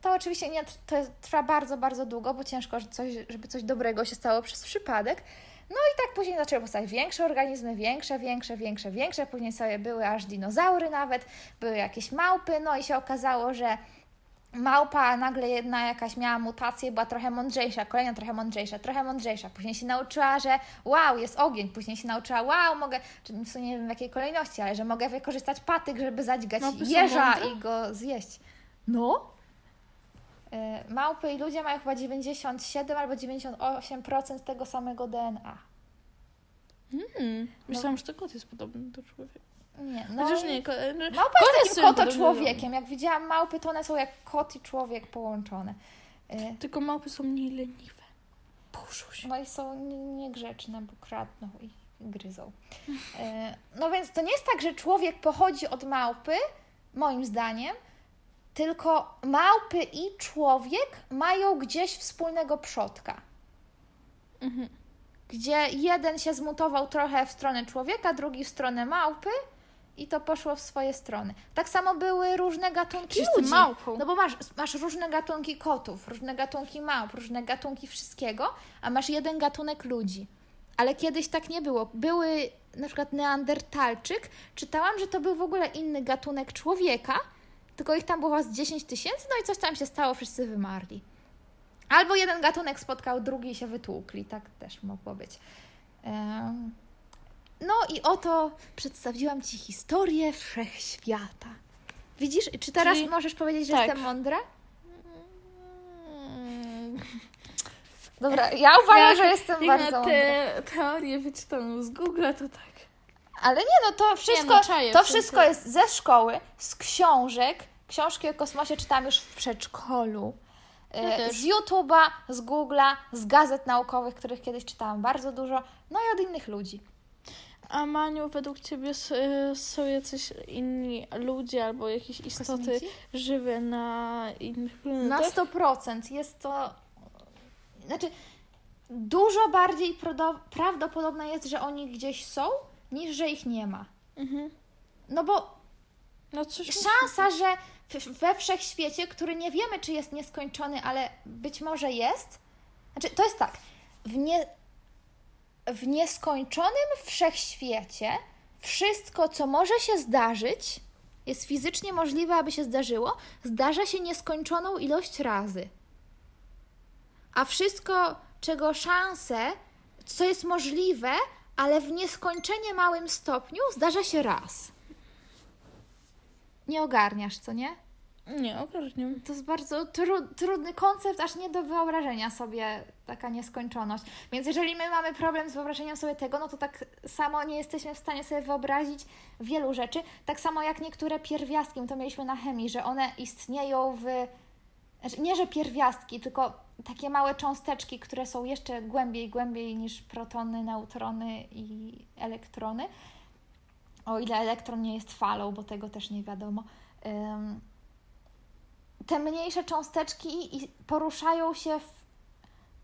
To oczywiście nie, to trwa bardzo, bardzo długo, bo ciężko, że coś, żeby coś dobrego się stało przez przypadek. No i tak później zaczęły powstawać większe organizmy, większe, większe, większe, większe. Później sobie były aż dinozaury nawet, były jakieś małpy, no i się okazało, że małpa nagle jedna jakaś miała mutację, była trochę mądrzejsza, kolejna trochę mądrzejsza, trochę mądrzejsza. Później się nauczyła, że wow, jest ogień. Później się nauczyła, wow, mogę, czy w sumie nie wiem w jakiej kolejności, ale że mogę wykorzystać patyk, żeby zadźgać Małpy są jeża i go zjeść. No. E, Małpy i ludzie mają chyba 97 albo 98% tego samego DNA. Hmm. Myślałam, że to kot jest podobny do człowieka. Nie, no. Chociaż nie, ko- e, Małpa jest takim koto-człowiekiem. Jak widziałam małpy, to one są jak kot i człowiek połączone. E, Tylko małpy są mniej leniwe. Puszczą się. No i są nie- niegrzeczne, bo kradną i gryzą. E, No więc to nie jest tak, że człowiek pochodzi od małpy, moim zdaniem, tylko małpy i człowiek mają gdzieś wspólnego przodka. Mhm. Gdzie jeden się zmutował trochę w stronę człowieka, drugi w stronę małpy i to poszło w swoje strony. Tak samo były różne gatunki Czyli ludzi. małpą. No bo masz, masz różne gatunki kotów, różne gatunki małp, różne gatunki wszystkiego, a masz jeden gatunek ludzi. Ale kiedyś tak nie było. Były na przykład neandertalczyk. Czytałam, że to był w ogóle inny gatunek człowieka, tylko ich tam było z 10 tysięcy, no i coś tam się stało, wszyscy wymarli. Albo jeden gatunek spotkał drugi i się wytłukli. Tak też mogło być. Em, No i oto przedstawiłam Ci historię wszechświata. Widzisz, czy teraz Czyli- możesz powiedzieć, że tak. jestem mądra? Mm. Dobra, ja uważam, Jak- że jestem bardzo na mądra. te teorie wyczytaną z Google, to tak. Ale nie, no to wszystko, no, czaję, to sensie- wszystko jest ze szkoły, z książek. Książki o kosmosie czytam już w przedszkolu. Ja E. Z YouTube'a, z Google'a, z gazet naukowych, których kiedyś czytałam bardzo dużo, no i od innych ludzi. A Maniu, według Ciebie y, są jacyś inni ludzie albo jakieś istoty Kosmici? żywe na innych Na planetach? 100% jest to. Znaczy, dużo bardziej prawdopodobne jest, że oni gdzieś są, niż że ich nie ma. Mhm. No bo No szansa, że we wszechświecie, który nie wiemy, czy jest nieskończony, ale być może jest. Znaczy, to jest tak. W, nie, w nieskończonym wszechświecie wszystko, co może się zdarzyć, jest fizycznie możliwe, aby się zdarzyło, zdarza się nieskończoną ilość razy. A wszystko, czego szanse, co jest możliwe, ale w nieskończenie małym stopniu, zdarza się raz. Nie ogarniasz, co nie? Nie, ogarniam. To jest bardzo tru, trudny koncept, aż nie do wyobrażenia sobie taka nieskończoność. Więc jeżeli my mamy problem z wyobrażeniem sobie tego, no to tak samo nie jesteśmy w stanie sobie wyobrazić wielu rzeczy. Tak samo jak niektóre pierwiastki, my to mieliśmy na chemii, że one istnieją w. Znaczy, nie, że pierwiastki, tylko takie małe cząsteczki, które są jeszcze głębiej, głębiej niż protony, neutrony i elektrony. O ile elektron nie jest falą, bo tego też nie wiadomo. Ym, te mniejsze cząsteczki poruszają się w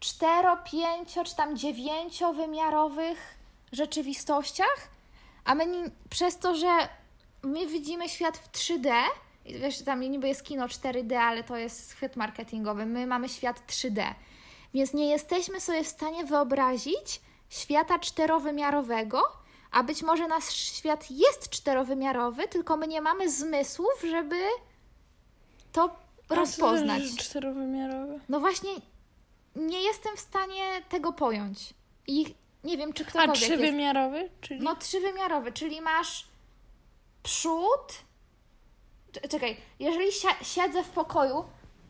cztero, pięcio czy tam dziewięciowymiarowych rzeczywistościach, a my przez to, że my widzimy świat w 3D, i wiesz, tam niby jest kino 4D, ale to jest chwyt marketingowy, my mamy świat 3D, więc nie jesteśmy sobie w stanie wyobrazić świata czterowymiarowego, a być może nasz świat jest czterowymiarowy, tylko my nie mamy zmysłów, żeby to rozpoznać. to jest czterowymiarowy? No właśnie, nie jestem w stanie tego pojąć. I nie wiem, czy A ktokolwiek jest. trzywymiarowy? Czyli... No trzywymiarowy, czyli masz przód. Cze- Czekaj, jeżeli si- siedzę w pokoju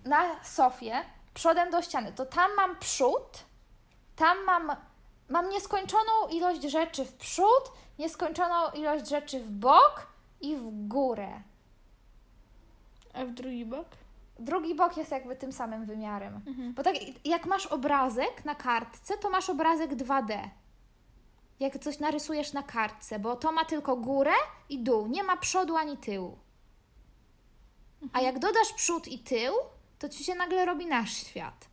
na sofie, przodem do ściany, to tam mam przód, tam mam, mam nieskończoną ilość rzeczy w przód, nieskończoną ilość rzeczy w bok i w górę. A w drugi bok? Drugi bok jest jakby tym samym wymiarem. Mhm. Bo tak jak masz obrazek na kartce, to masz obrazek 2D. Jak coś narysujesz na kartce, bo to ma tylko górę i dół, nie ma przodu ani tyłu. A jak dodasz przód i tył, to ci się nagle robi nasz świat.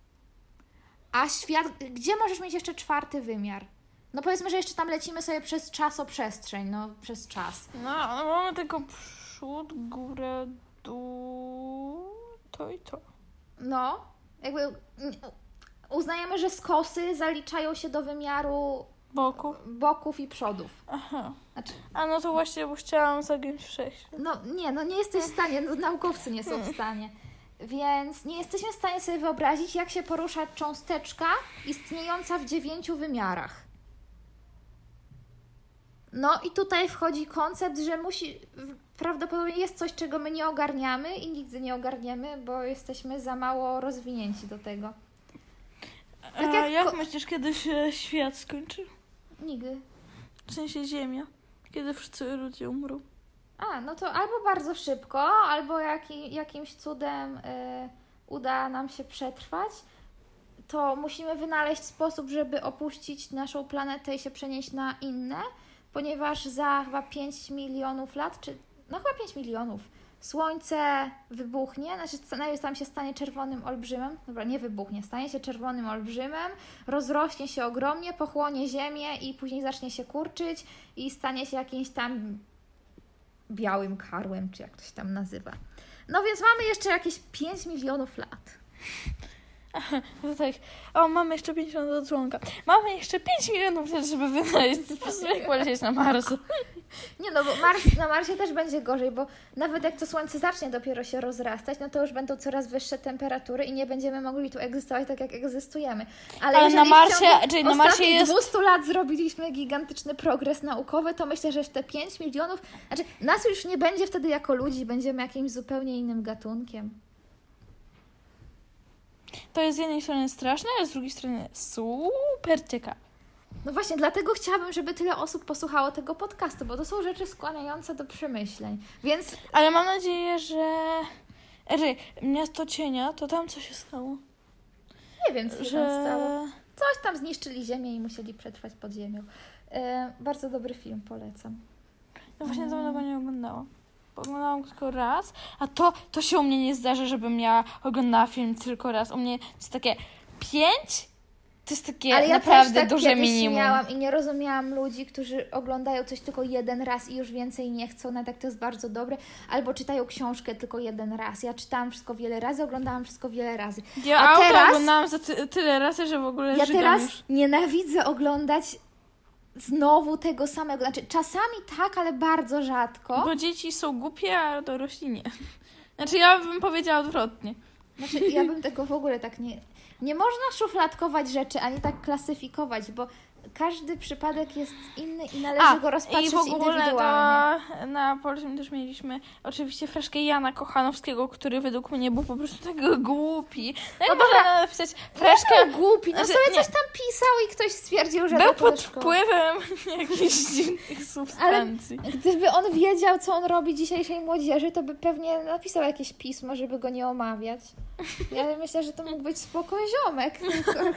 A świat, gdzie możesz mieć jeszcze czwarty wymiar? No powiedzmy, że jeszcze tam lecimy sobie przez czasoprzestrzeń, no przez czas. No, no mamy tylko przód, górę, dół, to i to. No, jakby mm, uznajemy, że skosy zaliczają się do wymiaru Boku. boków i przodów. Aha. Znaczy, A no to właśnie, bo chciałam zagiąć wszechświat. no nie, no nie jesteś w stanie, no, naukowcy nie są w stanie. Więc nie jesteśmy w stanie sobie wyobrazić, jak się porusza cząsteczka istniejąca w dziewięciu wymiarach. No i tutaj wchodzi koncept, że musi, prawdopodobnie jest coś, czego my nie ogarniamy i nigdy nie ogarniemy, bo jesteśmy za mało rozwinięci do tego. A Tak jak jak, ko- myślisz, kiedy się świat skończy? Nigdy. W sensie Ziemia. Kiedy wszyscy ludzie umrą. A, no to albo bardzo szybko, albo jaki, jakimś cudem y, uda nam się przetrwać, to musimy wynaleźć sposób, żeby opuścić naszą planetę i się przenieść na inne, ponieważ za chyba 5 milionów lat, czy no chyba 5 milionów, Słońce wybuchnie, znaczy najpierw tam się stanie czerwonym olbrzymem, dobra, nie wybuchnie, stanie się czerwonym olbrzymem, rozrośnie się ogromnie, pochłonie Ziemię i później zacznie się kurczyć i stanie się jakimś tam białym karłem, czy jak to się tam nazywa. No więc mamy jeszcze jakieś 5 milionów lat. No tak, o, mamy jeszcze 50 do dzwonka. Mamy jeszcze 5 milionów żeby wynaleźć sposób, jak polecieć na Mars. Nie no, bo Mars, na Marsie też będzie gorzej, bo nawet jak to Słońce zacznie dopiero się rozrastać, no to już będą coraz wyższe temperatury i nie będziemy mogli tu egzystować tak, jak egzystujemy. Ale, Ale na Marsie- czyli na Marsie jest- 200 lat zrobiliśmy gigantyczny progres naukowy, to myślę, że te 5 milionów, znaczy nas już nie będzie wtedy jako ludzi, będziemy jakimś zupełnie innym gatunkiem. To jest z jednej strony straszne, a z drugiej strony super ciekawe. No właśnie, dlatego chciałabym, żeby tyle osób posłuchało tego podcastu, bo to są rzeczy skłaniające do przemyśleń. Więc Ale mam nadzieję, że... Ry, miasto cienia, to tam co się stało? nie wiem, co się Że... tam stało. Coś tam zniszczyli ziemię i musieli przetrwać pod ziemią. E, bardzo dobry film, polecam. No właśnie dawno go nie oglądałam. Oglądałam tylko raz, a to, to się u mnie nie zdarza, żebym ja oglądała film tylko raz. U mnie to jest takie pięć, to jest takie Ale ja naprawdę też tak duże minimum. miałam i nie rozumiałam ludzi, którzy oglądają coś tylko jeden raz i już więcej nie chcą, nawet jak to jest bardzo dobre, albo czytają książkę tylko jeden raz. Ja czytałam wszystko wiele razy, oglądałam wszystko wiele razy. Ja A auto teraz- oglądałam za ty, tyle razy, że w ogóle Ja teraz już. nienawidzę oglądać znowu tego samego. Znaczy, czasami tak, ale bardzo rzadko. Bo dzieci są głupie, a dorośli nie. Znaczy ja bym powiedziała odwrotnie. Znaczy, ja bym tego w ogóle tak nie. Nie można szufladkować rzeczy, ani tak klasyfikować, bo każdy przypadek jest inny i należy go rozpatrzeć i w ogóle indywidualnie. to na polskim też mieliśmy oczywiście freszkę Jana Kochanowskiego, który według mnie był po prostu tak głupi. No, No no można napisać freszkę... Był głupi, no Znaczy, sobie nie. coś tam pisał i ktoś stwierdził, że Był pod wpływem jakichś dziwnych substancji. Gdyby on wiedział, co on robi dzisiejszej młodzieży, to by pewnie napisał jakieś pismo, żeby go nie omawiać. Ja myślę, że to mógł być spoko ziomek. tylko-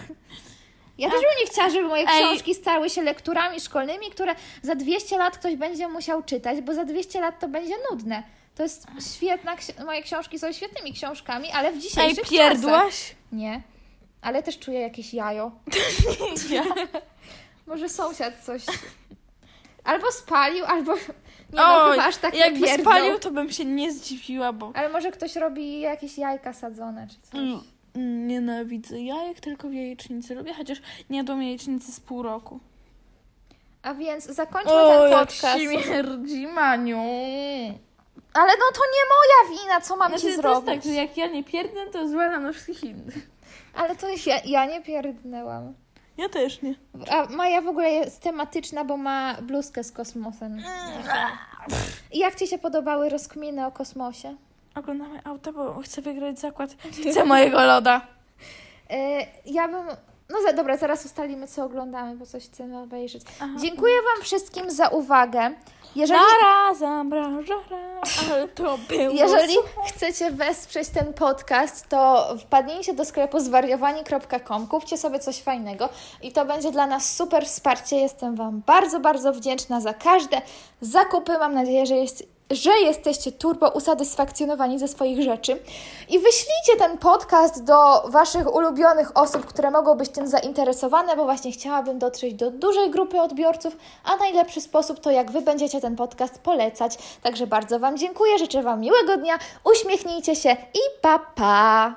Ja też bym nie chciała, żeby moje Ej. książki stały się lekturami szkolnymi, które za 200 lat ktoś będzie musiał czytać, bo za 200 lat to będzie nudne. To jest świetna, moje książki są świetnymi książkami, ale w Ej, dzisiejszych czasach. pierdłaś? Nie. Ale też czuję jakieś jajo. Ja. Może sąsiad coś. Albo spalił, albo. Nie O, no, chyba aż tak jakby nie spalił, to bym się nie zdziwiła, bo Ale może ktoś robi jakieś jajka sadzone czy coś. Mm, nienawidzę jajek, tylko w jajecznicy lubię, chociaż nie jadłam jajecznicy z pół roku. A więc zakończmy O, ten jak podcast. śmierdzi, Maniu. Ale no to nie moja wina, co mam Znaczy, ci to jest zrobić. tak, że jak ja nie pierdnę, to zła na wszystkich innych. Ale to ja, ja nie pierdnęłam. Ja też nie. A Maja w ogóle jest tematyczna, bo ma bluzkę z kosmosem. I jak Ci się podobały rozkminy o kosmosie? Oglądamy auto, bo chcę wygrać zakład. Chcę mojego loda. E, ja bym... No za, dobra, zaraz ustalimy, co oglądamy, bo coś chcemy obejrzeć. Aha. Dziękuję Wam wszystkim za uwagę. Jeżeli, zamrażara, ale to było jeżeli chcecie wesprzeć ten podcast, to wpadnijcie do sklepu zwariowani.com, kupcie sobie coś fajnego i to będzie dla nas super wsparcie. Jestem Wam bardzo, bardzo wdzięczna za każde zakupy. Mam nadzieję, że jest że jesteście turbo usatysfakcjonowani ze swoich rzeczy i wyślijcie ten podcast do Waszych ulubionych osób, które mogą być tym zainteresowane, bo właśnie chciałabym dotrzeć do dużej grupy odbiorców, a najlepszy sposób to jak Wy będziecie ten podcast polecać. Także bardzo Wam dziękuję, życzę Wam miłego dnia, uśmiechnijcie się i pa pa!